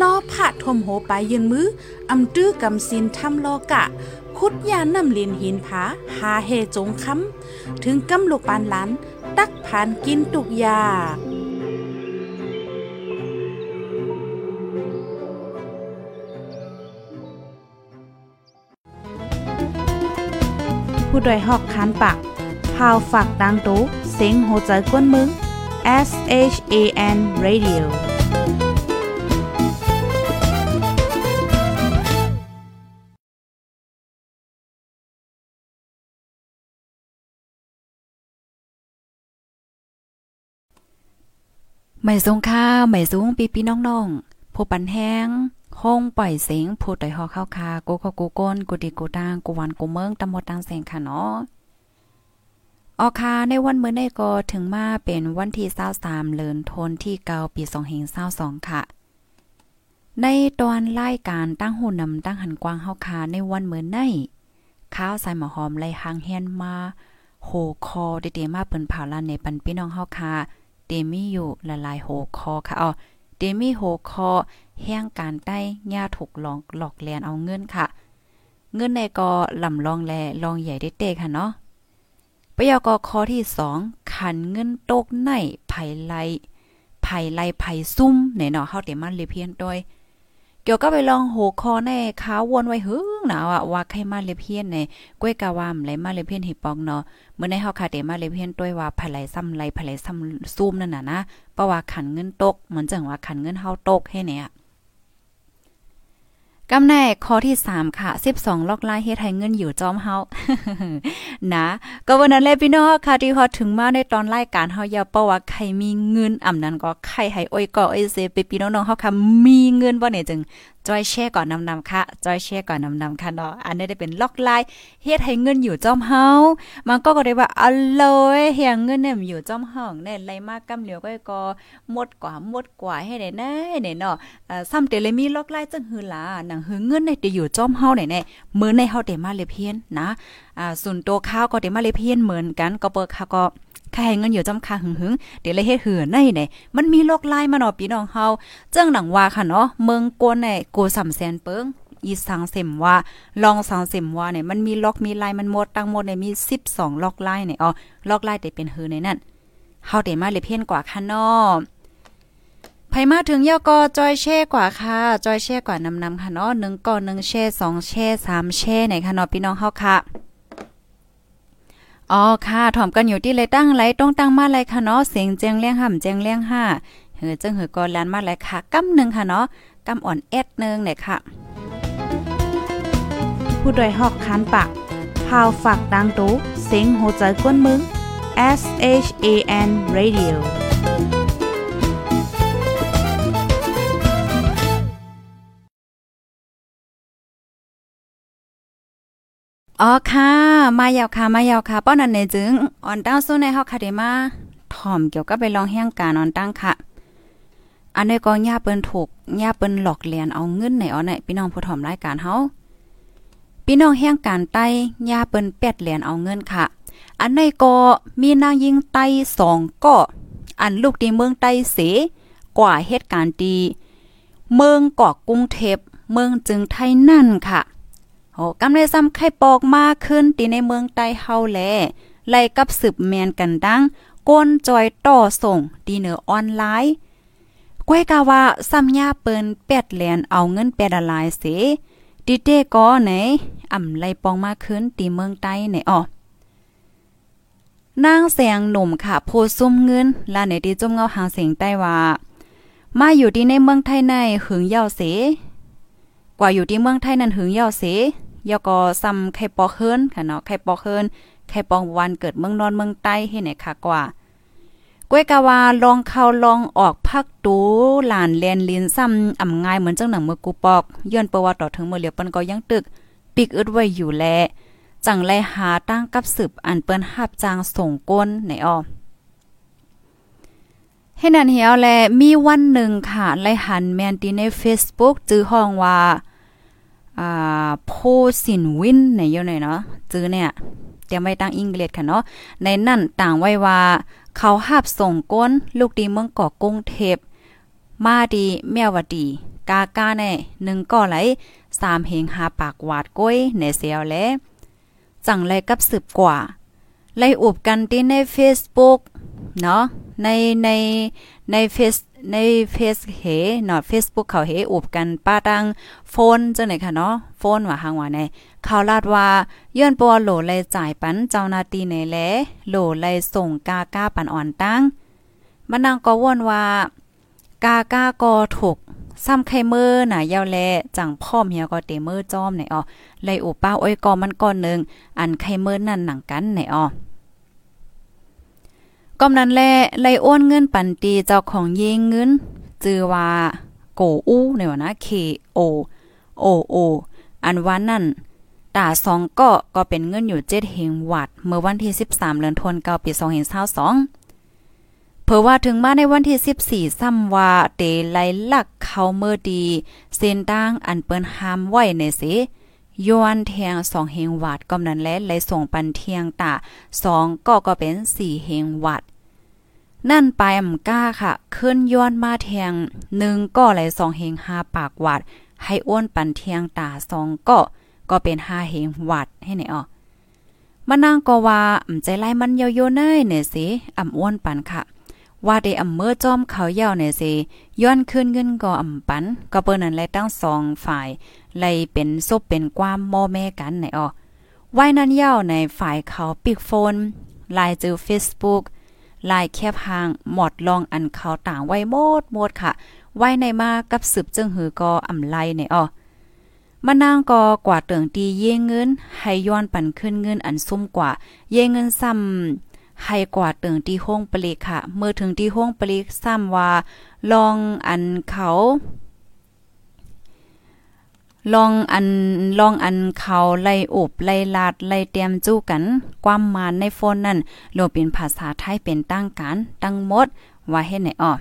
ลอผ่าทมโหไปยืนมืออำตื้อกำสินทำลอกะ คุดยานำเลียนหินผาหาเฮจงคำถึงกำลูกปานหลาน ตักผ่านกินตุกยา ผู้ดยหอกคานปากพาวฝากดังตู้เซ็งโหใจกวนมึง S H A N Radio ไม่สงค่าไม่สูงปีปีน้องๆผู้ปันแห้ง ห้องปล่อยเสียงผู้ต่อยหอเข้าคากูเขากูก้นกูดีกูตางกูวันกูเมืองตำหมดตังแสงค่ะเนาะออคาในวันเมื่อในก็ถึงมาเป็นวันที่23เลือนทนที่เกาปี2522ค่ะ ในตอนรายการตั้งหูนำตั้งหันกว้างเฮาคาในวันเมื่อในข้าวใส่หมอหอมไล่หางเฮียนมาโหคอเดๆมาเปิ้นเผาลานในปันพี่น้องเฮาคาเตมีอยู่ละลายโหคอค่ะอ๋อ เดมีโหคอแห้งการใต้ย่าถูกหลอกหลอกแลนเอาเงินค่ะ เงินในก็ลำลองแลลองใหญ่ได้เตะค่ะเนาะปยกคอที่สองขันเงินตกในไผไลไผไลไผซุ่มไหนเนาะเฮาเตมันเลยเพียนโดย เกี่ยวก็ไปลองโหคอในขาวนไว้หึงหนาวอะว่าใครมาเลเพียนในก้วยกาวามไหลมาเลเพียนหิปองเนาะเมื่อในเฮาคาเตมาเลเพียนต้วยว่าไผไหลซ้ำไหลไผไหลซ้ำซูมนั่นน่ะนะเพราะว่าขันเงินตกเหมือนจังว่าขันเงินเฮาตกให้เนี่ย กำแน่ข้อที่3ค่ะ12ล็อกไล่เฮ็ดให้เงินอยู่จอมเฮานะก็วันนั้นแหละพี่น้องค่ะที่ฮอดถึงมาในตอนรายการเฮาอย่าเป้าว่าใครมีเงินอำนั้นก็ใครให้อ้อยก็อ้อยเซไปพี่น้องๆเฮาค่ะมีเงินบ่เนี่ยจึง จอยแชร์ก่อนนำๆค่ะจอยแชร์ก่อนนำๆค่ะเนาะอันนี้ได้เป็นล็อกไลน์เฮ็ดให้เงินอยู่จอมเฮามันก็ก็ได้ว่าอร่อยเฮียเงินเนี่ยอยู่จอมห้องเนี่ยไหลมากกำเหลียวก็ก็หมดกว่าหมดกว่าให้ได้แน่เนี่ยเนาะเอ่อซ้ำเตเลยมีล็อกไลน์จังหือล่ะหนังหือเงินเนี่ยจะอยู่จอมเฮาเนี่ยมื้อในเฮาได้มาเลยเพียนนะอ่าส่วนตัวข้าวก็ได้มาเลยเพียนเหมือนกันก็เปิดค่ะก็ ค่ให้เงินอยู่จำคาหึงหึงเดี๋ยวเลยเฮ็ดหือในไหนมันมีโลกลายมาเนาะพี่น้องเฮาเจ้งหนังว่าค่ะเนาะเมืองกวนเนี่ยกูสำแสนเปิงอีสังเสมว่าลองสังเสมว่าเนี่ยมันมีล็อกมีลายมันหมดตั้งหมดเนี่ยมี 12 ล็อกลายเนี่ยอ๋อล็อกลายแต่เป็นหือในนั้นเฮาได้มาเลยเพี้ยนกว่าค่ะเนาะไผมาถึงยอก็จอยแช่กว่าค่ะ จอยแช่กว่านำนำค่ะเนาะ1ก่อ1แช่2แช่3แช่ไหนค่ะเนาะพี่น้องเฮาค่ะ อ๋อค่ะถ่อมกันอยู่ที่เลยตั้งไรต้องตั้งมาไรค่ะเนาะเสียงแจงเลี้ยงห่ำแจงเลี้ยงห้าเหือจังเหือก่อนลานมาไรค่ะกำหนึ่งค่ะเนาะกำอ่อนแอดนึงเนี่ยค่ะผู้ดยหอกคันปากพาวฝากดังตู้เสียงโหใจกวนมึง S H A N Radio อ๋อค่ะ มายาวค่ะ มายาวค่ะ ป้อนอันเนจึงอ่อนตั้งสู้ในเฮาคาเดมาถ่อมเกี่ยวกับไปลองแห่งการอ่อนตั้งค่ะ อันนี้ก็ย่าเปิ้นถูกย่าเปิ้นหลอกเลียนเอาเงินไหนเอาไหนพี่น้องผู้ถ่อมรายการเฮาพี่น้องแห่งการใต้ย่าเปิ้นแปดเหรียญเอาเงินค่ะ อันในก็มีนางยิงไต้สองก็ อันลูกดีเมืองไต้เสกว่าเหตุการณ์ดี เมืองเกาะกรุงเทพเมืองจึงไทยนั่นค่ะ โหกำเลยซ้ำไข่ปอกมากขึ้นตีในเมืองใต้เฮาแลไล่กับสืบแมนกันดังก้นจอยต่อส่งดีเนอออนไลน์ก้วยกาว่าซ้ำยาเปิ้นแปดแลนเอาเงินแปดลายเสดิเต้ก็ไหนอ่ำไล่ปองมากขึ้นตีเมืองใต้ไหนอ้อนางแสงหนุ่มค่ะ โพซุ่มเงินลาในที่จมเงาหางเสียงใต้ว่า มาอยู่ที่ในเมืองไทยในหึงเยาเส กว่าอยู่ที่เมืองไทยนั้นหึงเยาเส ยอก็ซ้ำไข่ปอกเฮิรนค่ะเนาะไข่ปอกเฮิรนไข่ปองวันเกิดเมืองนอนเมืองใต้ให้ไหนค่ะกว่าก้วยกาวาลองเข้าลองออกพักตูหลานเลียนลินซ้ำอ่ำง่ายเหมือนจังหนังเมื่อกูปอกย้อนประวัติต่อถึงเมื่อเหลียวเปิ้นก็ยังตึก ปิกอึดไว้อยู่แลจังไลหาตั้งกับสืบอันเปิ้นหับจางส่งก้นไหนอ้อให้นั่นเหี่ยวแลมีวันหนึ่งค่ะไลหันแมนตีใน Facebook จื้อห้องว่า อ่าโพสินวินในอยู่ไหนเนาะจื้อเนี่ยเตรียมไว้ตั้งอังกฤษค่ะเนาะในนั่นต่างไว้ว่าเขาหาบส่งก้นลูกดีเมืองเกาะกรุงเทพมาดีแมวดี กากาในหนึ่งก่อไหลสามเหงหาปากหวาดก้อยในเสียวแลจังไรกับสืบกว่า ไล่อุบกันที่ใน Facebook เนาะในในในเฟซในเฟซเฮเนาะ Facebook เขาเฮอุบกันป้าตังโฟนจังไหนค่ะเนาะโฟนว่าหางว่าในเขาลาดว่าย้อนปัวโหลเลยจ่ายปันเจ้านาตีในแลโหลเลยส่งกาก้าปันอ่อนตั้งมันนางก็ว่นว่ากาก้าก็ถูกซ้ำไข่มือน่ะยาวแลจังพ่อมเฮียก็เตมือจอมไหนอ๋อไลยอุป้าอ้อยกอมันก่อนหนึ่งอันไข่มือนั่นหนังกันไหนอ๋อ กำนั้นแลไลโอนเงินปันตีเจ้าของเยิงเงินจือว่าโกอู้ในวะนะ K O O O อันวันนั้นตาสองก็ก็เป็นเงินอยู่เจ็ดเฮงวัด เมื่อวันที่ 13เดือนธันวาคมปี2022เผอว่าถึงมาในวันที่ 14ซ้ำว่าเตไลลักเขาเมื่อดี เส้นต่างอันเปิ้นห้ามไว้ในสิ ยวนเทียงสองเฮงวัดกำนั้นและเลยส่งปันเทียงตาสองก็ก็เป็นสี่เฮงวัดนั่นไปอำก้าค่ะ ขึ้นย้อนมาเทียงหนึ่งก็เลยสองเฮงห้าปากวัด ให้อ้วนปันเทียงตาสองก็ก็เป็นห้าเฮงวัดให้ไหนอ่อมานางก็ว่าอำใจไล่มันเยโยเนยเนี่ยสิอ่ำอ้วนปันค่ะ ว่าได้อำเมื่อจอมเขาเย่าเนี่ยสิย้อนขึ้นเงินก็อำปัน ก็เปิ้นนั้นเลยตั้งสองฝ่ายไลยเป็นซบเป็นความมอแม่กันไหนออไว้นั้นเย่าในฝ่ายเขาปิกโฟนลายจือ Facebook ลายแคบหางหมดลองอันเขาต่างไว้หมดหมดค่ะ ไว้ในมากับสืบจึงหือก็อำไลในออมานางก็กว่าเติงตีเย่เงิน ให้ย้อนปันขึ้นเงินอันซุ่มกว่า เย่เงินซ้ำ ให้กว่าเติงที่ห้องปลีกค่ะ เมื่อถึงที่ห้องปลีกซ้ำว่าลองอันเขาลองอันลองอันเขาไล่อบไล่ลาดไล่เตรียมจู้กัน ความมานในโฟนนั่นโลเป็นภาษาไทยเป็นตั้งการตั้งหมด ว่าเฮ็ดไหนอ้อ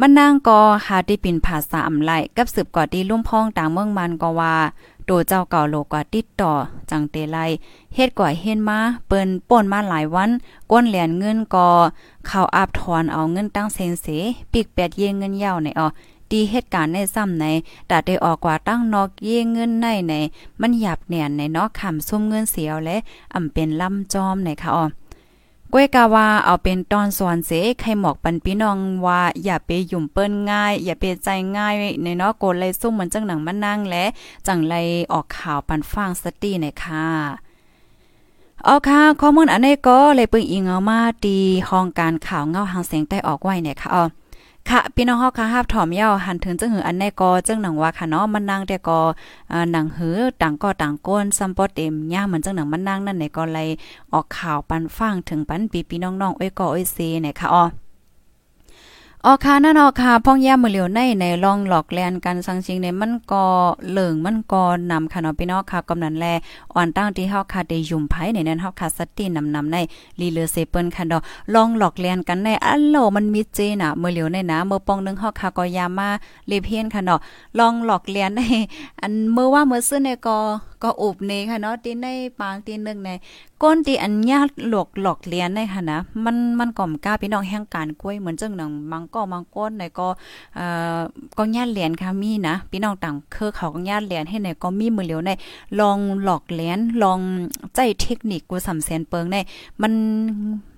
มันนางก็หาที่เป็นภาษาอำไลกับสืบก่อที่ลุ่มพ้องต่างเมืองมันก็ว่า โตเจ้าเก่าโลกว่าติดต่อ จังเตไลเฮ็ดก่อยเฮ็ดมาเปิ้นป่นมาหลายวัน ก้นเหรียญเงินก็เข้าอาบถอนเอาเงินตั้งเซนเสปีกแปดเยงเงินยาวในออตีเหตุการณ์ในซ้ำในแต่ได้ออกกว่าตั้งนอกเย่เงินในใน มันหยับแหน่นในนอกคำซุ่มเงินเสียวและอำเป็นลำจอมในค่ะอ๋อ ก้วยกาวาเอาเป็นตอนสอนเสใครหมอกปันพี่น้องว่าอย่าไปยุ่มเปิ้นง่าย อย่าไปใจง่ายในเนาะโกนเลยซุ่มเหมือนจังหนังมันนั่งและจังไรออกข่าวปันฟังสตีในค่ะเอาค่ะข้อมูลอันนี้ก็เลยปึงอิงเอามาตีห้องการข่าวเงาหางเสียงใต้ออกไว้เนี่ยค่ะอ๋อ ค่ะพี่น้องเฮาค่ะฮับถอมเย้าหันถึงจังหืออันแน่กอจังหนังว่าค่ะเนาะมันนางแต่กอหนังหือต่างก็ต่างก้นซัมปอเต็มย่าเหมือนจังหนังมันนางนั่นไหนก็เลยออกข่าวปันฟังถึงปันปีพี่น้องๆอ้อยก็อ้อยเซเนี่ยค่ะอ๋อ ออค่ะนั่นออค่ะพ่องย่ามือเหลียวในในลองหลอกแลนกันสังชิงในมันก็เหลิงมันก็นำค่ะเนาะพี่น้องค่ะกำนันแลอ่อนตั้งที่เฮาค่ะได้ยุ่มไผในนั้นเฮาค่ะสตินำนำในลีเลเซเปิ้นค่ะดอลองหลอกแลนกันในอัลโลมันมีเจน่ะมือเหลียวในนะเมื่อปองนึงเฮาค่ะก็ยามาเลเพียนค่ะเนาะลองหลอกแลนในอันเมื่อว่าเมื่อซื้อในก็ ก็อุบเนค่ะเนาะตีในปางตีนึงในก้นตีอันญาติหลอกหลอกเลียนได้ค่ะนะมันมันก่อมกล้าพี่น้องแห่งการกล้วยเหมือนจังหนังมังก็มังก้นในก็เอ่อก็ญาติเลียนค่ะมีนะพี่น้องต่างเคอเขาก็ญาติเลียนให้ในก็มีมือเหลียวในลองหลอกเลียนลองใจเทคนิคกูสำเสนเปิงในมัน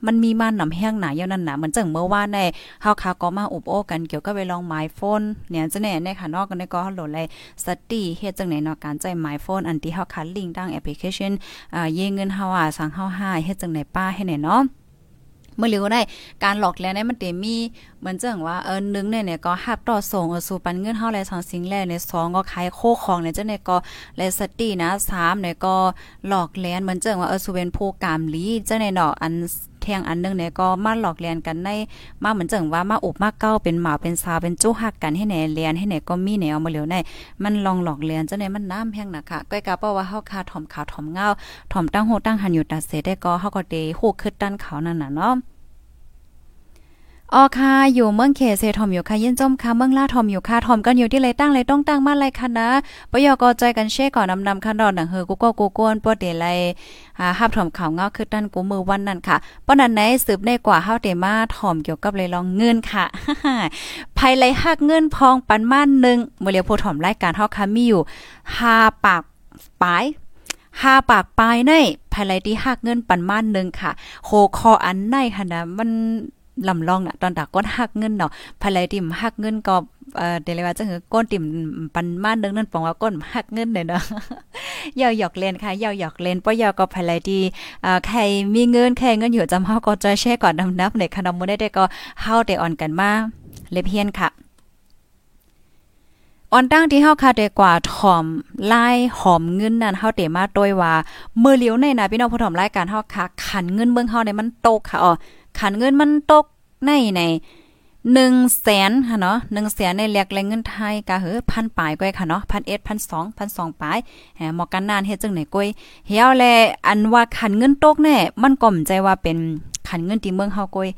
มันมีมานำแห้งหนาเยานั่นน่ะเหมือนจังเมื่อวานในเฮาคาก็มาอุบโอ้กันเกี่ยวกับไปลองไมโฟนเนี่ยจะแน่ในค่ะนอกกันในก็โหลดเลยสติเฮ็ดจังไหนเนาะการใจไมโฟนอันที่เฮาคันลิงตั้งแอปพลิเคชันอ่าเยเงินเฮาอะสั่งเฮาหาเฮ็ดจังไหนป้าให้ไหนเนาะเมื่อเร็วได้การหลอกแล้วเนี่ยมันเตมีเหมือนเจังว่าเออนึงเนี่ยเนี่ยก็ฮับต่อส่งเออสู่ปันเงินเฮาแลสองสิ่งแรกใน2ก็ขายโคของเนี่ยเจังได๋ก็แลสตินะ3เนี่ยก็หลอกแลนเหมือนเจังว่าเออสู่เป็นโปรแกรมลีเจังได๋เนาะอัน แทงอันนึงเนี่ยก็มาหลอกเลียนกันในมาเหมือนจังว่ามาอบมาเก้าเป็นหมาเป็นซาเป็นจู้หักกันให้ไหนเลียนให้ไหนก็มีแนวมาเหลียวในมันลองหลอกเลียนจังไหนมันน้ำแห้งนะคะก้อยกะเป้าว่าเฮาคาถ่อมขาวถ่อมเงาถ่อมตั้งโหตั้งหันอยู่ตัดเสได้ก็เฮาก็เดโหคึดด้านเขานั่นน่ะเนาะ ออค่ะ อยู่เมืองเขเซทอมอยู่ค่ะยินจมค่ะเมืองลาทอมอยู่ค่ะทอมกันอยู่ที่ไรตั้งไรต้องตั้งมาไรค่ะนะปยกอใจกันเช่ก่อนนำนำคันดอนหนังเฮอกูก็กูกนปวดเดลัยอ่าฮับถอมข่าวเงาคือตั้นกูมือวันนั้นค่ะป้อนั้นไหนสืบได้กว่าเฮาเตมาทอมเกี่ยวกับเลยลองเงินค่ะภายไรหักเงินพองปันม่านหนึ่งเมื่อเลียวผู้ถอมรายการเฮาค่ะมีอยู่5ปากปลายหาปากปลายในภายไรที่หักเงินปันม่านหนึ่งค่ะโคคออันในค่ะนะมัน ลำลองน่ะตอนดักก้นหักเงินเนาะภายไรติ่มหักเงินก็เอ่อเดเลยว่าจังหือก้นติ่มปันม่านนึงนั่นปองว่าก้นหักเงินเนาะยาวหยอกเล่นค่ะยาวหยอกเล่นป้อยาวก็ภายไรที่อ่าใครมีเงินใครเงินอยู่จำเฮาก็จอยแช่ก่อนนำนับในขนมมื้อได้ก็เฮาได้อ่อนกันมาเล็บเฮียนค่ะออนตั้งที่เฮาคาได้กว่าถอมไลายหอมเงินนั่นเฮาเตมาโดยว่าเมื่อเลี้ยวในนะพี่น้องผู้ถอมรายการเฮาค่ะขันเงินเบิ่งเฮาได้มันโตค่ะอ๋อ ขันเงินมันตกในในหนึ่งแสนค่ะเนาะหนึ่งแสนในแหลกแรงเงินไทยกะเหือพันปลายก้อยค่ะเนาะพันเอ็ดพันสองพันสองปลายแหมหมอกันนานเฮ็ดจังไหนก้อยเฮียวแลอันว่าขันเงินตกแน่มันก่อมใจว่าเป็นขันเงินที่เมืองเฮาก้อย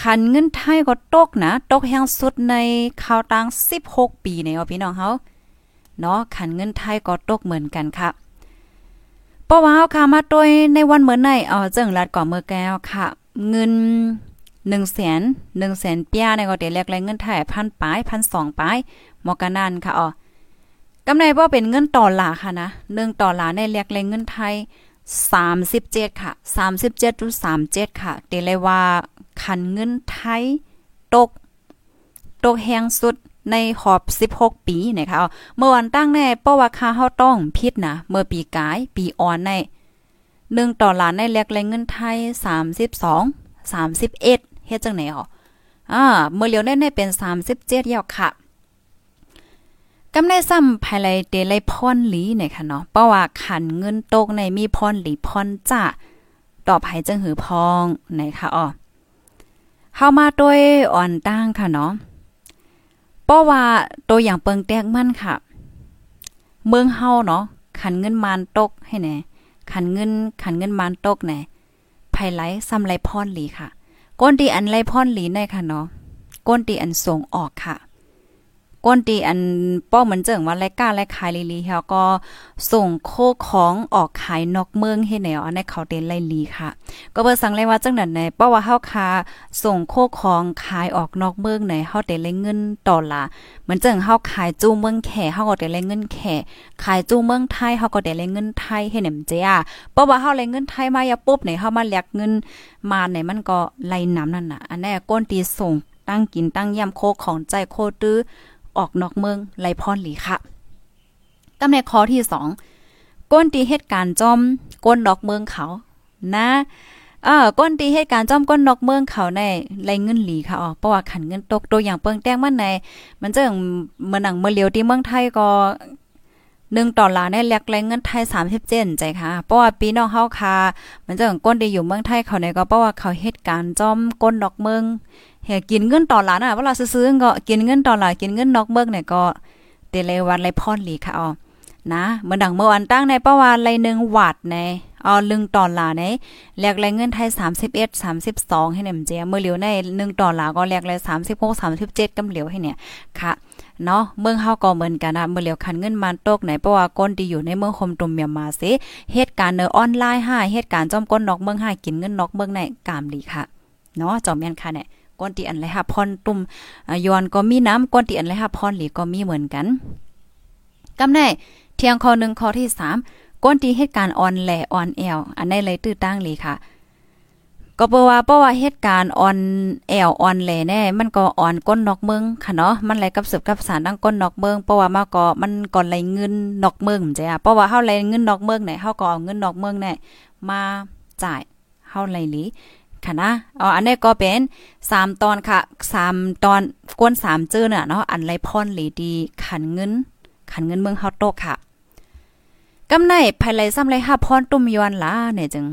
ขันเงินไทยก็ตกนะตกแห้งสุดในข่าวต่าง16 ปีในเอาพี่น้องเฮาเนาะขันเงินไทยก็ตกเหมือนกันค่ะเพราะว่าเฮาค่ะมาโดยในวันเหมือนในเอาเจิงลัดก่อเมื่อแก้วค่ะ เงินหนึ่งแสนหนึ่งแสนเปียในก็เดี๋ยวแลกแรงเงินไทยพันปลายพันสองปลายมอกันนันค่ะอ๋อกำไรว่าเป็นเงินต่อหลาค่ะนะหนึ่งต่อหลาในแลกแรงเงินไทยสามสิบเจ็ดค่ะสามสิบเจ็ดจุดสามเจ็ดค่ะเดี๋ยวเลยว่าคันเงินไทยตก ตกแหงสุดในขอบ 16 ปีนะคะเมื่อวันตั้งแน่เพราะว่าค่าเฮาต้องพิษนะ เมื่อปีกาย ปีอ่อนใน 1ต่อล้านในแลกแรงเงินไทย 32 31เฮ็ดจังไหนอ๋ออ่าเมื่อเลียวได้เป็น 37ยาวค่ะกำในซ้ำภายไลเตไลพรหลีเนี่ยค่ะเนาะเพราะว่าขันเงินตกในมีพรหลีพรจ้าต่อภัยจังหือพองนะคะอ๋อเฮามาด้วยอ่อนตั้งค่ะเนาะเพราะว่าตัวอย่างเปิงแตกมั่นค่ะ เมืองเฮาเนาะขันเงินมานตกให้แน่ ขันเงินขันเงินมานตกแน่ภายไหลซ้ำไรพรหลีค่ะ ก้นตีอันไรพรหลีในค่ะเนาะก้นตีอันส่งออกค่ะ ก้นตีอันป้อเหมือนเจิงว่าไรก้าไรขายลีลีเฮาก็ส่งโคของออกขายนอกเมืองให้แนวในเขาเตนไรลีค่ะ ก็เบิ่สั่งเลยว่าจังนั้นในเพราว่าเฮาคาส่งโคของขายออกนอกเมืองในเฮาได้ไรเงินต่อละเหมือนเจิงเฮาขายจูเมืองแขเฮาก็ได้ไรเงินแขขายจูเมืองไทยเฮาก็ได้ไรเงินไทยให้แหนมเจ้าเพราว่าเฮาไรเงินไทยมาอย่าปุ๊บในเฮามาแลกเงินมาในมันก็ไลน้ำนั่นน่ะอันแนี้ก้นตีส่งตั้งกินตั้งย่ำโคของใจโคตื้อ ออกนอกเมืองไลพรหลีค่ะกำในข้อที่สองก้นตีเหตุการณ์จอมก้นดอกเมืองเขานะเออก้นตีเหตุการณ์จอมก้นนอกเมืองเขาในไรเงินหลีค่ะอ๋อเพราะว่าขันเงินตกตัวอย่างเปิงแต้งมันในมันจะเมืองหนังเมื่อเลียวที่เมืองไทยก็ หนึ่งต่อลาในแลกแรงเงินไทยสามสิบเจนใจค่ะ เพราะว่าปีน้องเฮาค่ะมันจะก้นดีอยู่เมืองไทยเขาในก็เพราะว่าเขาเหตุการณ์จอมก้นดอกเมืองเฮกินเงินต่อหลานอะเวลาซื้อก็กินเงินต่อหลานกินเงินนอกเบิกเนี่ยก็เตเลวันไรพรหลีค่ะอ๋อนะเมื่อดังเมื่อวันตั้งในประวัติไรหนึ่งวัดในเอาลึงต่อหลาในแลกแรงเงินไทย 31 32 ให้เนี่ยเจียเมื่อเหลียวใน1ต่อหลาก็แลกเลย36 37กำเหลียวให้เนี่ยค่ะ เนาะเมืองเฮาก็เหมือนกันนะเมื่อเหลียวคันเงินมันตกไหนเพราะว่าก้นที่อยู่ในเมืองคมตุมเมียมาสิเหตุการณ์เนอออนไลน์5เหตุการณ์จอมก้นนอกเมือง5กินเงินนอกเมืองในกามดีค่ะเนาะจอมแม่นค่ะเนี่ยก้นตีอันไรฮะพรตุ่มย้อนก็มีน้ำก้นตีอันไรฮะพรหลีก็มีเหมือนกันกำแน่เที่ยงข้อหนึ่งข้อที่สามก้นตีเหตุการณ์ออนแหล่ออนแอลอันในเลยตื้อตั้งเลยค่ะ ก็เพราะว่าเพราะว่าเหตุการณ์ออนแอลออนแหล่แน่มันก็อ่อนก้นนอกเมืองค่ะเนาะมันไหลกับสืบกับสารดังก้นนอกเมืองเพราะว่ามาก็มันก่อนไหลเงินนอกเมืองจ้ะเพราะว่าเฮาไหลเงินนอกเมืองไหนเฮาก็เอาเงินนอกเมืองเนี่ยมาจ่ายเฮาไหลหลีค่ะนะอ๋ออันนี้ก็เป็น 3 ตอนค่ะ 3 ตอนกวน3เจอน่ะเนาะอันไรพรหลีดีขันเงิน ขันเงินเมืองเฮาโตค่ะกำในภายไหลซ้ำไรห้าพรตุ่มยวนล่ะเนี่ยจึง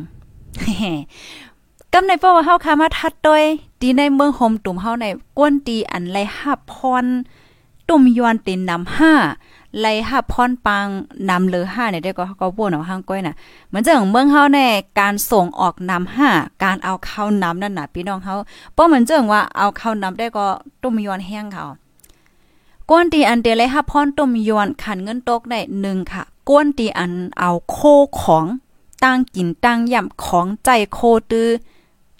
กำในเพราว่าเฮาคามาทัดโดยดีในเมืองโฮมตุ่มเฮาในกวนตีอันไรห้าพรตุ่มยวนตินนำห้าไล่หับพรปังนำเลอห้าเนี่ยได้ก็ก็บ่นเอาห้างก้อยน่ะเหมือนจังเมืองเฮาแน่การส่งออกนำห้าการเอาเข้านำนั่นน่ะพี่น้องเฮาป้อเหมือนจังว่าเอาเข้านำได้ก็ต้มยอนแห้งเขาก้นตีอันเดเลหับพรต้มยอนขันเงินตกได้หนึ่งค่ะก้นตีอันเอาโคของตั้งกินตั้งย่ำของใจโคตือ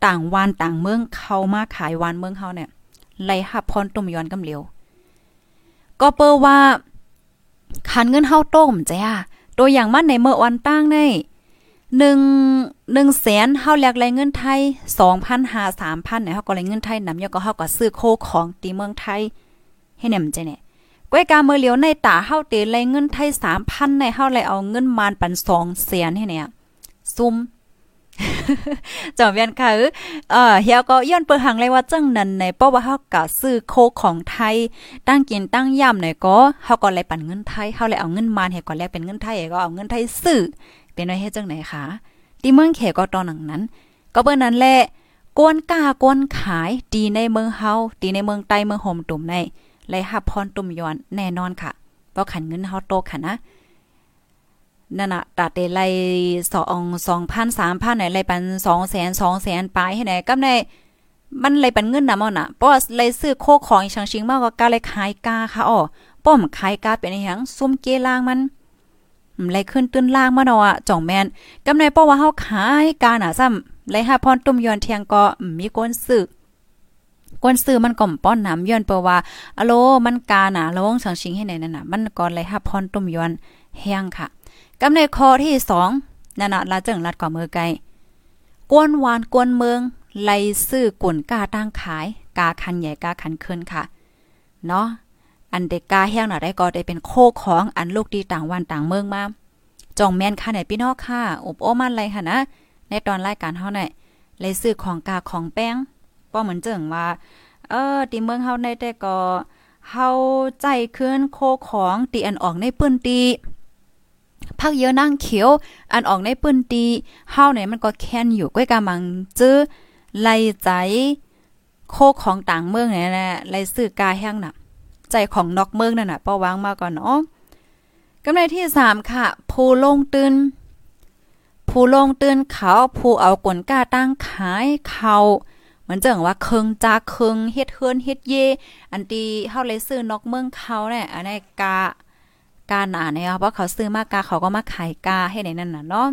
ต่างวานต่างเมืองเข้ามาขายวานเมืองเฮาเนี่ยไหลหับพรต้มยอนกำเหลียว ก็เปอว่าคันเงินเฮาต้มจ้ะตัวอย่างมันในเมื่อวันตั้งในหนึ่งหนึ่งแสนเฮาแลกไรเงินไทยสองพันหาสามพันเนี่ยเฮาก็ไรเงินไทยนำยก็เฮาก็ซื้อโคของตีเมืองไทย ให้แหนมใจเนี่ยก้อยกาเมื่อเหลียวในตาเฮาเตไรเงินไทยสามพันในเฮาเลยเอาเงินมานปันสองแสนให้เนี่ยซุ่ม จอมเวียนค่ะเออเฮียก็ย้อนเปิดหังเลยว่าจังนั้นในเพราะว่าเฮาก็ซื้อโคของไทย ตั้งกินตั้งย่ำหน่อยก็เฮาก็เลยปั่นเงินไทยเฮาเลยเอาเงินมานให้ก็แลกเป็นเงินไทยก็เอาเงินไทยซื้อเป็นไว้เฮ็ดจังไหนคะที่เมืองเขก็ตอนหนั้น ก็เบิ่นั้นแหละกวนกากวนขายดีในเมืองเฮาดีในเมืองใต้เมืองโฮมตุ่มในเลยหับพรตุ่มย้อนแน่นอนค่ะเพราะขันเงินเฮาโตค่ะนะ นั่นน่ะตาเตไลสองสองพันสามพันไหนไลปันสองแสนสองแสนปลายให้ไหนก็ในมันเลยปันเงินนำเอน่ะเพราะเลยซื้อโคของอีชังชิงมากกว่ากาเลยขายกาค่ะอ๋อป้อมขายกาเป็นอีหยังซุ่มเกลางมันเลยขึ้นตื้นล่างมาเนาะจ่องแมนกำในเพราะว่าเฮาขายกาน่ะซ้ำเลยหาพรตุ้มยอนเทียงก็มีคนซื้อกวนซื้อมันก่อมป้อนน้ำย้อนเปว่าอโลมันกาหนาลงสังชิงให้ไหนนั่นน่ะมันก่อนเลยหาพรตุ้มย้อนแห้งค่ะ กำในคอที่สองนั่นน่ะลาจึงลัดกว่ามือไกลกวนวานกวนเมืองไล่ซื้อกวนกาตั้งขาย กาคันใหญ่กาคันขึ้นค่ะ เนาะอันเด็กกาแห้งน่ะได้ก็ได้เป็นโคของอันลูกดีต่างวันต่างเมืองมาจองแม่นค่ะไหนพี่น้องค่ะอบโอ้มันไรค่ะนะ ในตอนรายการเฮาเนี่ยเลยซื้อของกาของแป้งป้อเหมือนเจิงว่า เออตีเมืองเฮาในแต่ก็เฮาใจขึ้นโคของตีอันออกในปื้นตี พักเยอะนั่งเขียว อันออกในปื้นตีเฮาเนี่ยมันก็แค้นอยู่ก้อยกามังจื้อไล่ใจโคของต่างเมืองเนี่ยนะไล่ซื้อกาแห้งน่ะ ใจของนอกเมืองนั่นน่ะป้อวางมาก่อนเนาะกำไรที่สามค่ะ ผู้ลงตื่นผู้ลงตื่นเขาผู้เอากลกาตั้งขายเขาเหมือนจังว่าเคิงจากเคิงเฮ็ดเฮือนเฮ็ดเย อันที่เฮาเลยซื้อนอกเมืองเขาเนี่ยอันนี้กา กาหนาเนี่ยเพราะเขาซื้อมากาเขาก็มาขายกาให้ในนั่นน่ะเนาะ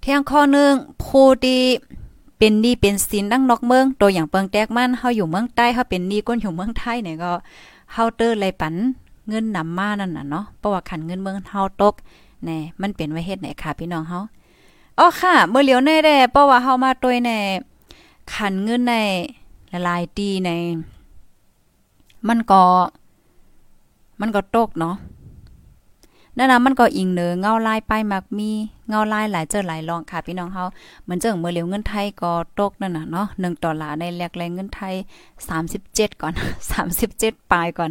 เที่ยงข้อนึงผู้ที่เป็นดีเป็นสินดังนอกเมือง ตัวอย่างเปิงแตกมันเฮาอยู่เมืองใต้เฮาเป็นดีก้นอยู่เมืองไทยเนี่ยก็เฮาเตอร์ไรปันเงินนำมานั่นน่ะเนาะเพราะว่าขันเงินเมืองเฮาตกแน่มันเป็นไว้เฮ็ดไหนค่ะพี่น้องเฮาอ๋อค่ะ เมื่อเหลียวแน่แด่เพราะว่าเฮามาตวยแน่ขันเงินในละลายตีใน มันก็ มันก็ตกเนาะ นั่นนะมันก็อิงเนอเงาลายไปมักมีเงาลายหลายเจอหลายรองค่ะพี่น้องเฮาเหมือนเจิงเมื่อเหลียวเงินไทยก็ตกนั่นน่ะเนาะ1ดอลลาร์ในแลกแรงเงินไทย 37 ก่อน 37 ปลายก่อน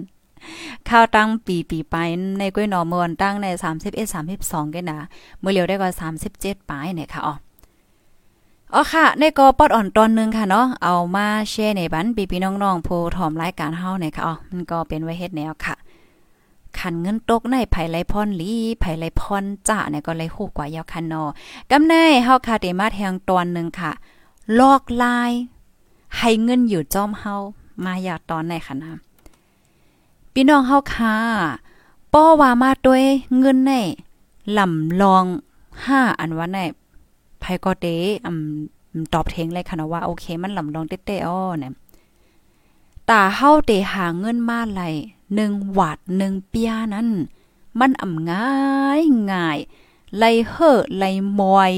ข้าวตั้งปีปีไปในกล้วยหนอเมื่อวันตั้งใน31 32กันนะเมื่อเหลียวได้ก็37ปลายเนี่ยค่ะอ๋ออ๋อค่ะ ในก็ปอดอ่อนตอนนึงค่ะเนาะเอามาแชร์ในบันปีพี่น้องๆผู้ถอมรายการเฮาเนี่ยค่ะอ๋อมันก็เป็นไว้เฮ็ดแนวค่ะ ขันเงินตกในไผไหลพรลีไผไหลพรจ้าเนี่ยก็เลยฮู้กว่ายาวคันนอกำในเฮาค่ะเตมาแทงตอนนึงค่ะ ลอกลาย ให้เงินอยู่จอมเฮามาอยากตอนไหนค่ะนะพี่น้องเฮาค่ะป้อว่ามาด้วยเงินในลำลองห้าอันว่าในไผก็เตอำตอบเทงเลยค่ะนะว่าโอเคมันลำลองเต้ๆอ้อเนี่ยตาเฮาเตหาเงินมาไหล หนึ่งหวาดหนึ่งเปียนั้น มันอ่ำง่ายง่ายไลเฮ่อไลมอย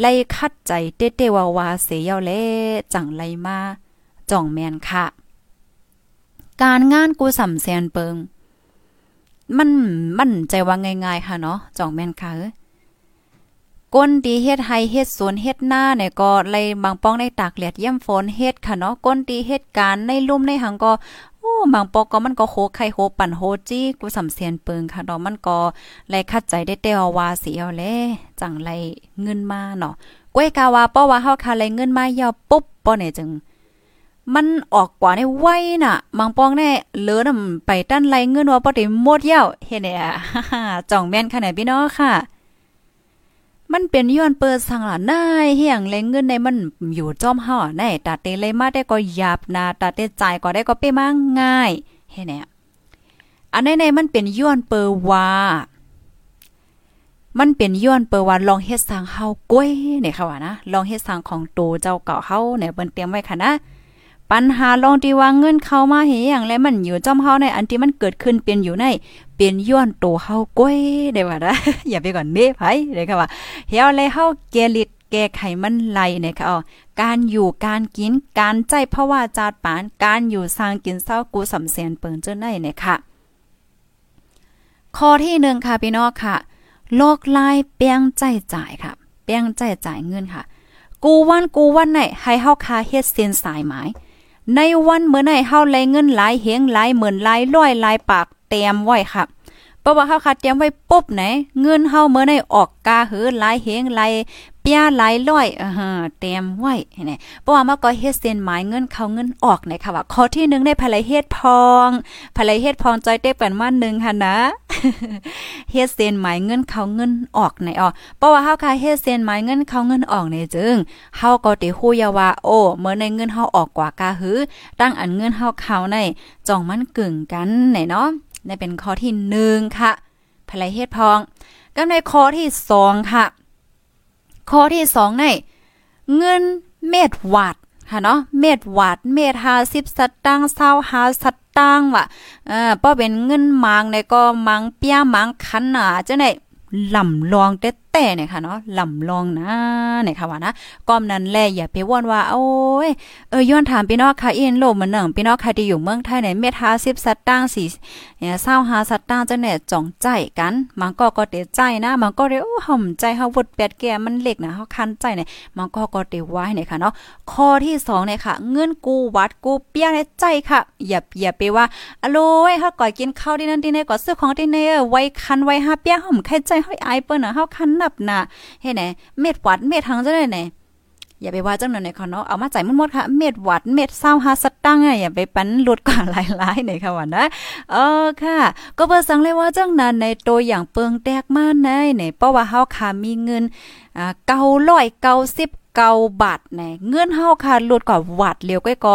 ไลคัดใจเต้เตวาวาเสียวเล่จังไลมาจ่องแมนค่ะ การงานกูสำแสนเปิง มันมันใจว่าง่ายๆค่ะเนาะจ่องแมนค่ะก้นดีเฮ็ดไฮเฮ็ดสวนเฮ็ดหน้าเนี่ยก็เลยบางป้องในตากแดดเยี่ยมฝนเฮ็ดค่ะเนาะก้นดีเฮ็ดการในลุ่มในหังก็ บางปอกก็มันก็โคไข่โคปั่นโฮจี้กูสำเสียนเปิงค่ะเนาะมันก็ไล่คัดใจได้เตวว่าเสียวแลจังไลเงินมาเนาะก้วยกาว่าป้อว่าเฮาค่ะไลเงินมาเยาวปุ๊บป้อเนี่ยจึงมันออกกว่าในไว้น่ะมังปองแน่เหลือนำไปตั้นไรเงินว่าบ่ได้หมดเย้าเฮ็ดเนี่ยจ่องแม่นขนาดพี่น้องค่ะ มันเป็นย้อนเปิดสังหานนายเฮียงแรงเงินในมันอยู่จอมห่อในตาเตเลยมาได้ก็หยาบนาตาเตจ่ายก็ได้ก็เป้มาง่ายเฮ็ดเนี่ยอันในในมันเป็นย้อนเปิว่ามันเป็นย้อนเปิว่าลองเฮ็ดสร้างเฮาก้วยเนี่ยค่ะว่านะลองเฮ็ดสร้างของโตเจ้าเก่าเฮาเนี่ยเปิ้นเตรียมไว้ค่ะนะปัญหาลองที่ว่าเงินเข้ามาเหียงและมันอยู่จอมเฮาในอันที่มันเกิดขึ้นเป็นอยู่ใน เป็นย้อนโตเฮาก้อยได้ว่านะอย่าไปก่อนเด้ไผได้ค่ะว่าเฮียวเลยเฮาแกลิดแก้ไขมันไหลเนี่ยค่ะอ๋อการอยู่การกินการใจเพราะว่าจาดปานการอยู่สร้างกินเศร้ากูสำเสียนเปิงเจ้าในเนี่ยค่ะข้อที่1ค่ะพี่น้องค่ะ โลกลายเปียงใจจ่ายค่ะเปียงใจจ่ายเงินค่ะ กูวันกูวันไหนให้เฮาคาเฮ็ดเส้นสายหมาย ในวันเมื่อไหนเฮาแลเงินหลายเฮงหลายหมื่นหลายร้อยหลายปาก เตรียมไว้ค่ะเพราะว่าเฮาคัดเตรียมไว้ปุ๊บไหน เงินเฮาเมื่อไหนออกกาหือหลายเฮงหลายเปียหลายร้อยเออเตรียมไว้นี่เพราะว่ามาก็เฮ็ดเส้นหมายเงินเข้าเงินออกนะคะว่าข้อที่1ได้ภายเฮ็ดพองภายเฮ็ดพองจอยเต็บกันมา1ค่ะนะเฮ็ดเส้นหมายเงินเข้าเงินออกในอ๋อเพราะว่าเฮาค่ะเฮ็ดเส้นหมายเงินเข้าเงินออกในจึงเฮาก็ติฮู้ยาว่าโอ้เมื่อในเงินเฮาออกกว่ากาหือตั้งอันเงินเฮาเข้าในจ่องมันกึ่งกันไหนเนาะ นี่เป็นข้อที่หนึ่งค่ะภายเฮ็ดพองก็ในข้อที่สองค่ะ ข้อที่สองในเงินเม็ดวัดค่ะเนาะเม็ดวัดเม็ดหาสิบสตางค์25สตางค์ว่ะเออป้อเป็นเงินมังในก็มังเปียมังคันน่ะจังไหนลำลองเต แต่เนี่ยค่ะเนาะลำลองนะเนี่ยค่ะว่านะก้อมนั้นแลอย่าไปว่นว่า โอ้ยเออย้อนถามพี่น้องค่ะอ็นโลมันหนึ่งพี่น้องค่ะที่อยู่เมืองไทยในเมทาสิบสัตตังสี่เนี่ยเศร้าหาสัตตังจะเนี่ยจ่องใจกันมันก็ก็เตใจนะมันก็เรียกห่มใจเฮาวดแปดแก่มันเล็กนะเฮาคันใจเนี่ยมันก็ก็เตไว้เนี่ยค่ะเนาะข้อที่สองเนี่ยค่ะ เงินกูวัดกูเปียในใจค่ะอย่าอย่าไปว่าอโลยเฮาก่อยกินข้าวที่นั่นที่นี่ก็ซื้อของที่นี่ไว้คันไว้หาเปียห่มแค่ใจเฮาไอเปิ้นน่ะเฮาคันนับนะเฮ็ดไหนเม็ดหวัดเม็ดทางจะได้ไหนอย่าไปว่าจังนั้นในค่ะเนาะเอามาจ่ายมันหมดค่ะ เม็ดหวัดเม็ดเศร้าฮาสตังค์อย่าไปปั้นลดกว่าหลายๆในค่ะว่านะเออค่ะ ก็เปิดสังเลยว่าจังนั้นในตัวอย่างเปิงแตกมาในในเพราะว่าเฮาค่ะมีเงินอ่า990เกาบาบาทในเงื่อนเฮาค่ะลดกว่าวัดเลียวก็ก็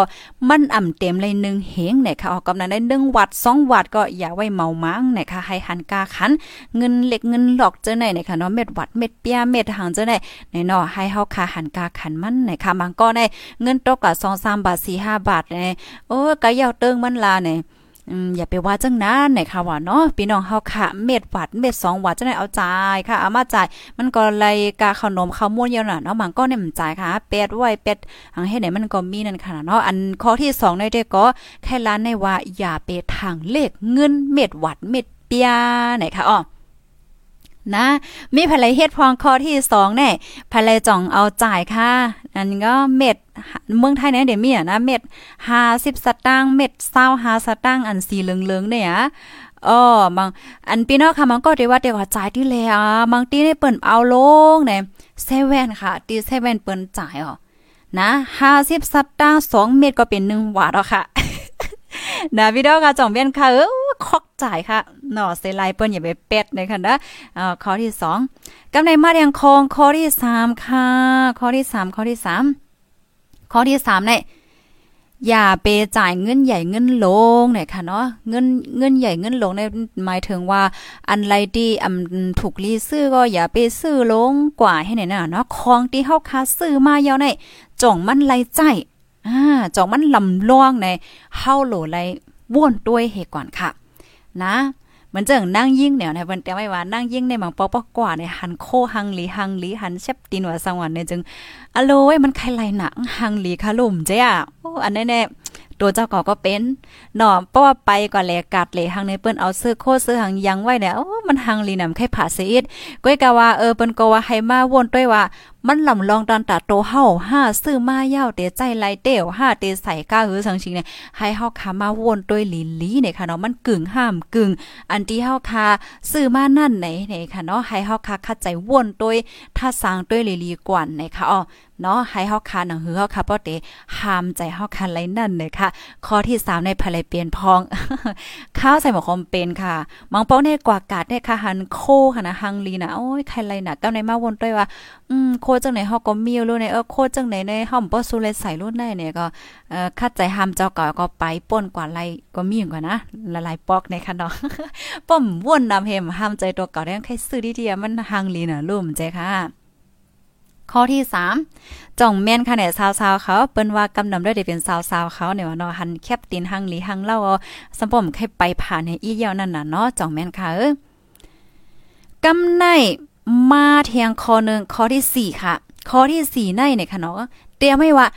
มันอ่ำเต็มเลย1เฮงเนี่ยค่ะออกกำนันได้1วัด2วัดก็อย่าไว้เมามังเนี่ยค่ะให้หันกาขันเงินเล็กเงินหลอกเจ้าไหนเนี่ยค่ะเนาะเม็ดวัดเม็ดเปียเม็ดหางเจ้าไหนในเนาะให้เฮาค่ะหันกาขันมันเนี่ยค่ะบางก็ได้เงินตกก็2 3บาท4 5บาทเนี่ยโอ้ก็ยาวเติงมันลาเนี่ย อย่าไปว่าจังนั้นไหนค่ะว่าเนาะพี่น้องเฮาค่ะ เม็ดหวัดเม็ดสองหวัดจังได๋เอาจ่ายค่ะเอามาจ่ายมันก็เลยกาขนมข้าวม้วนเยอะน่ะเนาะมันก็เนี่ยมันจ่ายค่ะเป็ดไว้เป็ดหังเฮ็ดไหนมันก็มีนั่นค่ะเนาะอันข้อที่2ได้เด้ก็แค่ร้านในว่าอย่าไปทางเลขเงินเม็ดหวัดเม็ดเปียไหนค่ะอ๋อ นะ มีภรรยเฮ็ดพองข้อที่สองแน่ภรรยจ่องเอาจ่ายค่ะอันก็เม็ดเมืองไทยเนี่ยเดี๋ยวมีอะนะเม็ดห้าสิบสตางค์เม็ดเศร้าห้าสตางค์อันสีเหลืองๆเนี่ยอ๋อบางอันพี่น้องค่ะมันก็ได้ว่าเดี๋ยวจ่ายที่แล้วบางทีได้เปิ่นเอาลงเนี่ยเซเว่นค่ะตีเซเว่นเปิ่นจ่ายอ๋อนะห้าสิบสตางค์สองเม็ดก็เป็นหนึ่งวาทแล้วค่ะนะพี่น้องค่ะจ่องเบี้ยนค่ะเออ คอกจ่ายค่ะหน่อเซไลเปิ้นอย่าไปเป็ดเลยค่ะนะอ่าข้อที่2กำไรมาเรียงคองข้อที่3ค่ะ ข้อที่3ข้อที่3ข้อที่3เนี่ยอย่าไปจ่ายเงินใหญ่เงินลงเนี่ยค่ะเนาะเงินเงินใหญ่เงินลงในหมายถึงว่าอันไรที่อำถูกรีซื้อก็อย่าไปซื้อลงกว่าให้ไหนน่ะเนาะของที่เฮาค้าซื้อมาเยาในจ่องมันไรใจอ่าจ่องมันลำลวงในเฮาโหลไรว่นด้วยเหตุก่อนค่ะ นะเหมือนเจิงนั่งยิ่งเนี่ยนะเพิ่นแต่ไว้ว่านั่งยิ่งในหมังปอปอกว่าในหันโคหังหลีหังหลีหันเชบตีนว่าสังวันเนี่ยจึงอโลยมันใครไหลหนังหังหลีคาลุ่มเจ้าโอ้อันนี้แน่ตัวเจ้าก็ก็เป็นเนาะเพราะว่าไปก็แลกาดเลยหังในเปิ้นเอาซื้อโคซื้อหังยังไว้เนี่ยโอ้มันมันหลีนำไข่ผ่าเสียดก้อยกะว่าเออเปิ้นก็ว่าให้มาวนด้วยว่า มันลำลองตอนตาโตเฮาห้าซื้อมาเย้าเตใจไหลเต้วห้าเตใส่ก้าหือสังชิงเนี่ยให้เฮาคามาวนด้วยลีลีเนี่ยค่ะเนาะมันกึ่งห้ามกึ่ง อันที่เฮาคาซื้อมานั่นไหนเนี่ยค่ะเนาะให้เฮาคาคัดใจวนด้วยถ้าสร้างด้วยลีลีกว่านะคะอ๋อเนาะให้เฮาคาหนังหือเฮาคาป้อเตห้ามใจเฮาคาไรนั่นเลยค่ะ ข้อที่3ในภายเปลี่ยนพองข้าวใส่หมอคอมเป็นค่ะมังเป้อในกว่ากาดเนี่ยค่ะหันโคค่ะนะหังลีนะโอ้ยใครไรนะก้าในมาวนด้วยว่า อืมโคจังไหนเฮาก็มีรู้ในเออโคจังไหนในเฮาบ่สู้เลยใส่รุ่นได้เนี่ยก็เอ่อคัดใจห้ามเจ้าก็ก็ไปป่นกว่าไรก็มิ่งกว่านะละลายปอกในค่ะเนาะป้อมวนนำเฮมห้ามใจตัวเก่าได้ใครซื้อดีๆมันหังลีน่ะลุ่มใจค่ะข้อที่ 3จ่องแม่นค่ะเนี่ยสาวๆเขาเปิ้นว่ากำนำด้วยได้เป็นสาวๆเขาเนี่ยว่าเนาะหันแคบตีนหังหลีหังเล่าสัมปมใครไปผ่านในอีเหี่ยวนั่นน่ะเนาะจ่องแม่นค่ะเออกำใน มาเทียงข้อนึงข้อที่4ค่ะ ข้อที่4ในเนี่ยค่ะเนาะเตรียมไว้ว่า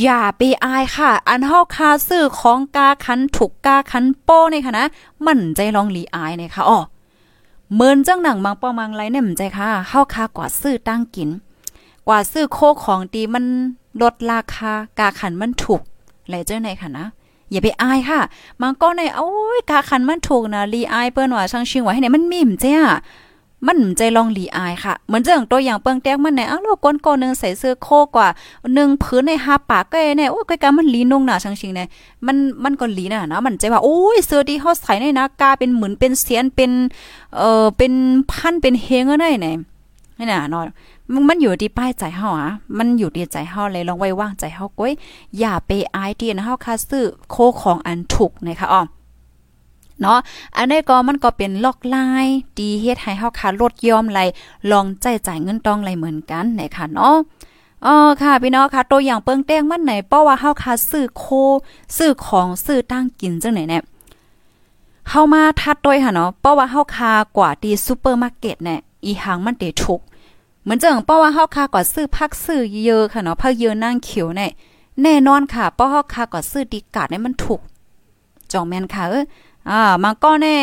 อย่าไปอายค่ะ อันเฮาคาซื้อของกาคันถูกกาคันโป้เนี่ยค่ะนะมันใจลองหลีอายเนี่ยค่ะอ๋อเมินจังหนังบางปอมังไรเนี่ยมันใจค่ะเฮาคากว่าซื้อตั้งกิน กว่าซื้อโคของดีมันลดราคากาขันมันถูกไหลเจ้าไหนค่ะนะอย่าไปอายค่ะมันก็ในโอ้ยกาขันมันถูกนะรีอายเปิ้นว่าช่างชิงไว้ให้เนี่ยมันมิ่มเจ้า มันใจลองหลีอายค่ะ เหมือนเรื่องตัวอย่างเปิงแตกมันไหนอ้าวเราก้นก้นนึงใส่เสื้อโคกว่าหนึ่งพื้นในห้าปากก็เนี่ยโอ้ยกามันหลีนุ่งหนาชังชิงเนี่ยมันมันก็หลีน่ะนะมันใจว่าโอ้ยเสื้อที่เฮาใส่ในนะกาเป็นเหมือนเป็นเสียนเป็นเอ่อเป็นพันเป็นเฮงก็ได้เนี่ยนี่น่ะเนาะมันอยู่ที่ป้ายใจเฮาอะมันอยู่ที่ใจเฮาเลยลองไว้ว่างใจเฮาก้อยอย่าไปอายที่นะเฮาคาซื้อโคของอันถูกนะคะอ๋อ เนาะอันนี้ก็มันก็เป็นล็อกลายดีเฮ็ดให้เฮาคาลดยอมไหลลองใจจ่ายเงินต้องไหลเหมือนกันนะคะเนาะอ๋อค่ะพี่น้องค่ะตัวอย่างเปิงแต้งมันไหนเพราว่าเฮาคาซื้อโคซื้อของซื้อตั้งกินจังไหนเนี่ยเฮามาทัดด้วยค่ะเนาะเพราว่าเฮาคากว่าที่ซูเปอร์มาร์เก็ตเนี่ยอีหังมันเตถูกเหมือนจังเพราว่าเฮาคาก่อซื้อพักซื้อเยอะค่ะเนาะพักเยอะนั่งเขียวเนี่ยแน่นอนค่ะเพราเฮาคาก่อซื้อดีกาดเนี่ยมันถูกจองแม่นค่ะเออ อ่ามันก็แน่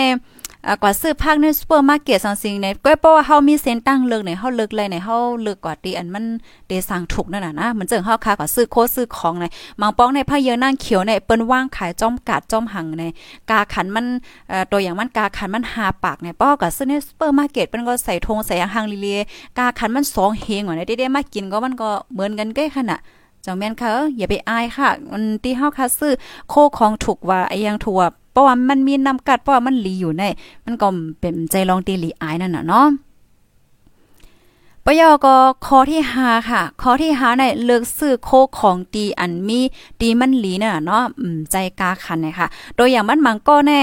กว่าซื้อผักในซูเปอร์มาร์เก็ตสังสิงเนี่ยก็เพราะว่าเฮามีเส้นตั้งเลิกเนี่ยเฮาเลิกเลยเนี่ยเฮาเลิกกว่าตีอันมันเดสั่งถูกนั่นน่ะนะเหมือนเจิงเฮาค้ากว่าซื้อโคซื้อของในมังป้องในผ้าเยอะนั่งเขียวเนี่ยเปิ้นว่างขายจ้อมกาดจ้อมหังในกาขันมันเอ่อตัวอย่างมันกาขันมัน5ปากเนี่ยป้อก็ซื้อในซูเปอร์มาร์เก็ตเปิ้นก็ใส่ธงใส่หังลีเลกาขันมัน2เฮงว่าเนี่ยได้ๆมากินก็มันก็เหมือนกันเก้ขนาดจังแม่นค่ะอย่าไปอายค่ะมันที่เฮาคาซื้อโคของถูกว่าไอ้ยังถูก ราะว่ามันมีนำกัดเพราะว่ามันหลีอยู่ใน มันก็เป็นใจลองตีหลีอายนั่นน่ะเนาะปยอก็ข้อที่5ค่ะข้อที่5ในเลือกซื้อโคของตีอันมีตีมันหลีน่ะเนาะใจกาคันนะคะโดยอย่างมันมังก็แน่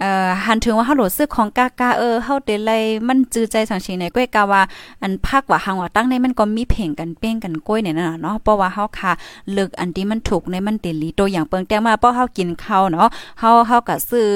เอ่อหันถึงว่าเฮาโหลดซื้อของกากาเออเฮาเดลัยมันจื้อใจสังชิงในก้อยกาว่า อันภาคว่าหังว่าตั้งในมันก็มีเพ่งกันเป้งกันก้อยเนี่ยนะเนาะเพราะว่าเฮาค่ะเลิกอันที่มันถูกในมันเตลีตัวอย่างเปิงแต้มาเพราะเฮากินข้าวเนาะเฮาเฮาก็ซื้อ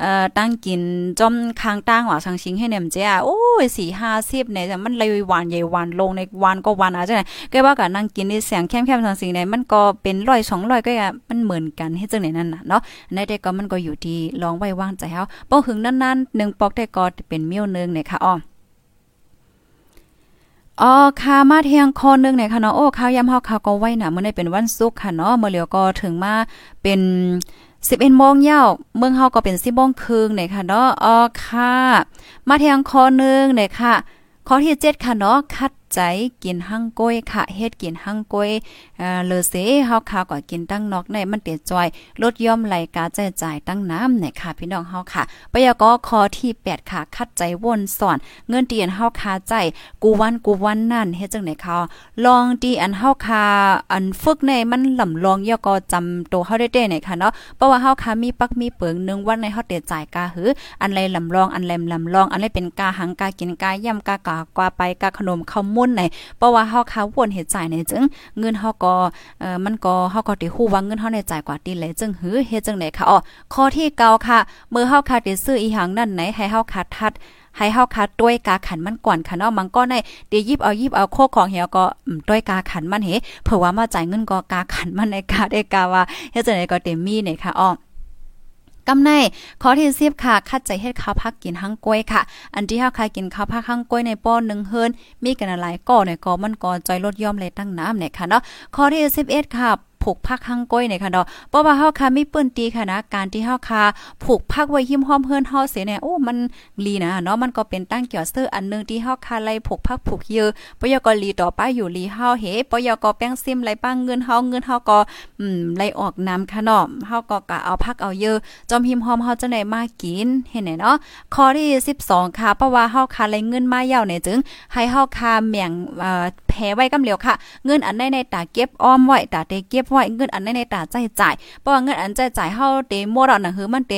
เอ่อตั้งกินจอมคางตั้งว่าสังชิงให้เนี่ยมเจ้าโอ้ย4 50เนี่ยมันเลยหวานใหญ่หวานลงในวันก็วันอะจังได๋ก็ว่าก็นั่งกินในเสียงแคมๆสังสิงในมันก็เป็น100 200ก็มันเหมือนกันเฮ็ดจังได๋นั่นน่ะเนาะในเด็กก็มันก็อยู่ที่ลองไว้วางใจเฮาบ่หึงนั้นๆหนึ่งปอกได้ก็เป็นเมี้ยวนึงเนี่ยค่ะอ๋ออ๋อค่ะมาเทียงคอนึงเนี่ยค่ะเนาะโอ้ข้าวยำเฮาข้าวก็ไว้น่ะมื้อนี้เป็นวันศุกร์ค่ะเนาะเมื้อเหลียวก็ถึงมาเป็น11โมงเย้าเมืองเฮาก็เป็น10โมงครึ่งเนี่ยค่ะเนาะอ๋อค่ะ มาเทียงคอนึงเนี่ยค่ะข้อที่7ค่ะเนาะคัด ใจกินหั่งก้อยค่ะเฮ็ดกินหั่งก้อยเอ่อเลอเสเฮาค่ะก็กินตั้งนอกในมันเตียจอยลดย่อมไหลกาใจจ่ายตั้งน้ำเนี่ยค่ะพี่น้องเฮาค่ะปยกข้อที่ 8 ค่ะคัดใจวนสอน เงินเตียนเฮาคาใจ กูวันกูวันนั่นเฮ็ดจังไหนคะลองดีอันเฮาคาอันฝึกในมันลำลองยก็จำตัวเฮาได้เนี่ยค่ะเนาะเพราะว่าเฮาคามีปักมีเปิงนึงวันในเฮาเตียจ่ายกาหืออันไรลำลองอันแลมลำลองอันไรเป็นกาหังกากินกาย่ำกากากว่าไปกาขนมข้าวมนในเพราะว่าเฮาค้าวนเฮ็ดจ่ายในจึงเงินเฮาก็เอ่อมันก็เฮาก็ได้ฮู้ว่าเงินเฮาในจ่ายกว่าตีเลยจึงหือเฮ็ดจังได๋ค่ะอ๋อข้อที่เก่าค่ะเมื่อเฮาคาได้ซื้ออีหังนั่นไหนให้เฮาคาทัดให้เฮาคาด้วยกาขันมันก่อนค่ะเนาะมันก็ในเดี๋ยวยิบเอายิบเอาโคของเหี่ยวก็ด้วยกาขันมันเฮเผื่อว่ามาจ่ายเงินก็กาขันมันในกาได้กาว่าเฮ็ดจังได๋ก็เต็มมีเนี่ยค่ะอ๋อ กำในขอที่สิบค่ะ คัดใจเฮ็ดข้าวพักกินหั่งกล้วยค่ะ อันที่เฮาค่ะกินข้าวพักหั่งกล้วยในป้อนหนึ่งเฮินมีกันหลายก่อหนก่อมันก่อจอยลดย่อมเลยตั้งน้ำเนี่ยค่ะเนาะข้อที่11ค่ะ ผูกพักข้างก้อยเนี่ยค่ะเนาะเพราะว่าเฮาค่ะมีปื้นตีค่ะนะการที่เฮาค่ะผูกพักไว้หิมห้อมเฮือนเฮาเสียเนี่ยโอ้มันลีนะเนาะมันก็เป็นตั้งเกี่ยวซื้ออันนึงที่เฮาค่ะไล่ผูกพักผูกเยอะปยก็ลีต่อไปอยู่ลีเฮาเฮปยก็แป้งซิมไล่ป้างเงินเฮาเงินเฮาก็อืมไล่ออกน้ำค่ะเนาะเฮาก็กะเอาพักเอาเยอะจอมหิมห้อมเฮาจะได้มากินเห็นไหนเนาะข้อที่12ค่ะเพราะว่าเฮาค่ะไล่เงินมายาวเนี่ยจึงให้เฮาค่ะแม่งเอ่อแพ้ไว้กำเหลียวค่ะ เงินอันใดในตาเก็บอ้อมไว้ตาเตเก็บไว้เงินอันใดในตาใจจ่ายเพราะว่าเงินอันใจจ่ายเฮาเตหมดอะนะคือมันเต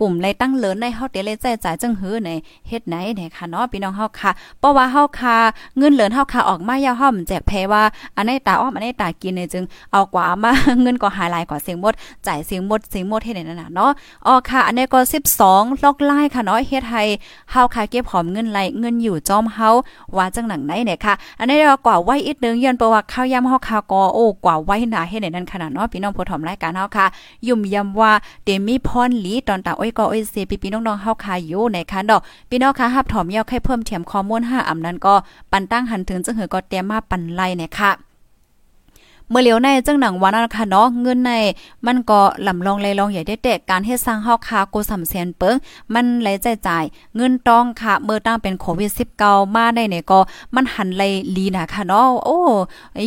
กลุ่มไรตั้งเลินในเฮาเตเลยใจจ่ายจังหือในเฮ็ดไหนเนี่ยค่ะเนาะพี่น้องเฮาค่ะเพราะว่าเฮาค่ะเงินเหลือนเฮาค่ะออกมายาวเฮามันแจกแพ้ว่าอันในตาอ้อมอันในตากินเนี่ยจึงเอากว่ามาเงินก็หายหลายกว่าเสียงหมดจ่ายเสียงหมดเสียงหมดเฮ็ดนั่นน่ะเนาะอ๋อค่ะ อันนี้ก็12ล็อกไล่ค่ะเนาะเฮ็ดให้เฮาค่ะเก็บหอมเงินไหลเงินอยู่จอมเฮาว่าจังหนังไหนเนี่ยค่ะ อันนี้เรากว่าไว้อีกนึงยันประวัติข้าวยำเฮาค่ะก็โอ้กว่าไว้หนเฮ็ดในนั้นขนาดเนาะพี่น้องผู้ถมรายการเฮาค่ะ ยุ่มยำว่าเดมีพรหลีตอนตาอ้อยก็อ้อยเซพี่พี่น้องๆเฮาค่ะอยู่ในคันดอกพี่น้องค่ะฮับถอมยาวให้เพิ่มเทียมข้อมูล5อำนั้นก็ปันตั้งหันถึงจังหือก็เตรียมมาปันไล่เนี่ยค่ะ เมื่อเลียวในจังหนังวันนั้นค่ะเนาะเงินในมันก็ลำลองเลยลองใหญ่ได้แต่การเฮ็ดสร้างเฮาคาโกูสำเสียนเปิงมันไหลใจจ่าย เงินต้องค่ะเมื่อตั้งเป็นโควิด19มาได้เนี่ยก็มันหันไหลลีนะค่ะเนาะโอ้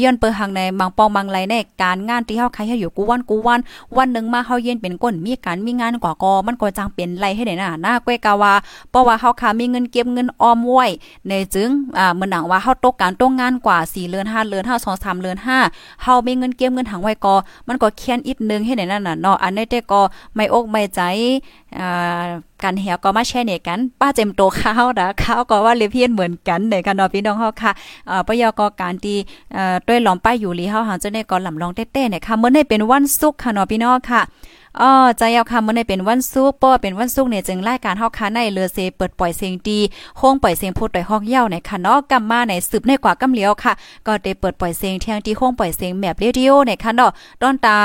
ย้อนเปิงหังในบางปองบางไหลในการงานที่เฮาใครให้อยู่กูวันกูวัน วันนึงมาเฮาเย็นเป็นก้นมีการมีงานกว่าก็มันก็จังเป็นไหลให้ได้น่ะหน้าก้วยกาว่าเพราะว่าเฮาค่ะมีเงินเก็บเงินออมไว้ในจึงอ่าเมื่อหนังว่าเฮาตกการตกงานกว่า4เดือน5เดือน5 2 3เดือน5ฮามีเงินเก็บเงินถังไว้ก็มันก็เคียนอีกนึงให้ในนั่นน่ะเนาะอันนี้แต่ก็ไม่อกไม่ใจอ่ากันเหี่ยวก็มาแช่เนี่ยกันป้าเจมโตข้าวนะข้าวก็ว่าเลเพียนเหมือนกันในกันเนาะพี่น้องเฮาค่ะเอ่อปยกการตีเอ่อด้วยหลอมป้าอยู่ลีเฮาหาจะได้ก็ลำลองเต้ๆเนี่ยค่ะเมื่อนี้เป็นวันศุกร์ค่ะเนาะพี่น้องค่ะ อ๋อใจยาวคำมื้อนี้เป็นวันศุกร์ป้อเป็นวันศุกร์เนี่ยจึงรายการเฮาค่ะในเรือเซเปิดปล่อยเสียงดีโค้งปล่อยเสียงพูดต่อยห้องเย้าในค่ะเนาะกำมาในสืบในกว่ากำเลียวค่ะ ก็ได้เปิดปล่อยเสียงเที่ยงที่โค้งปล่อยเสียงแบบเรดิโอในค่ะเนาะตอนตา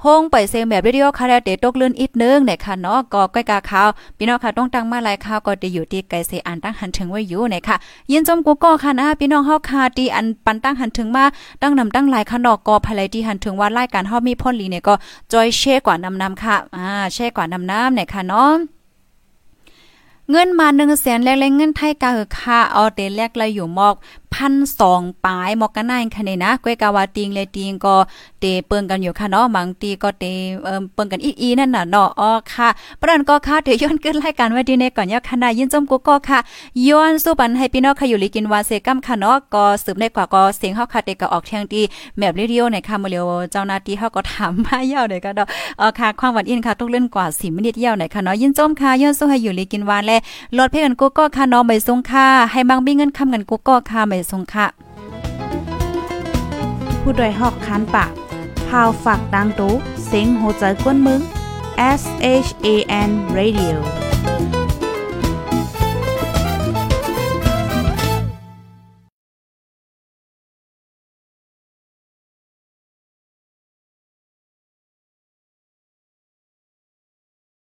โค้งปล่อยเสียงแบบเรดิโอค่ะแล้วเดตกลื่นอีกนึงในค่ะเนาะก็ก้อยกาขาวพี่น้องค่ะต้องตั้งมาหลายข่าวก็ได้อยู่ที่ไกลเสอันตั้งหันถึงไว้อยู่ในค่ะยินจมกูก็ค่ะนะพี่น้องเฮาค่ะที่อันปันตั้งหันถึงมาตั้งนำตั้งหลายค่ะเนาะก็ภายที่หันถึงว่ารายการเฮามีพ่นลีเนี่ยก็จอยเชกว่านำน้ำค่ะอ่าแช่กว่าน้ำน้ำเนี่ยค่ะเนาะเงินมา1 0 0 0 0แสนแรกเงินไทยก็คือค่ะเอาเตแรกเลยอยู่มอก พันสองปลายมอกกันนายค่ะนี่นะก้อยกาวาติงเลยติงก็เตเปิงกันอยู่ค่ะเนาะบางตีก็เตเอ่อเปิงกันอีๆนั่นน่ะเนาะอ๋อค่ะปรันก็ค่ะเดี๋ยวย้อนขึ้นรายการไว้ดีในก่อนยาคณะยินจมกูก็ค่ะย้อนสู้ปันให้พี่น้องค่ะอยู่ลิกินวาเซกัมค่ะเนาะก็สืบในกว่าก็เสียงเฮาค่ะเตก็ออกเที่ยงดีแมบเรดิโอในค่ะมื้อเลียวเจ้าหน้าที่เฮาก็ถามมายาวเลยก็เนาะอ๋อค่ะความหวานอินค่ะทุกเรื่องกว่า10มินิยาวหน่อยค่ะเนาะยินจมค่ะย้อนสู้ให้อยู่ลิกินวานและลดเพ่กันกูก็ค่ะเนาะไม่ทรงค่ะให้บางมีเงินคำกันกูก็ค่ะไม่ทรงค่ะ ผู้ดยหอกคันปากพาวฝากดังตู้เซ็งโหใจกวนมึง S H A N Radio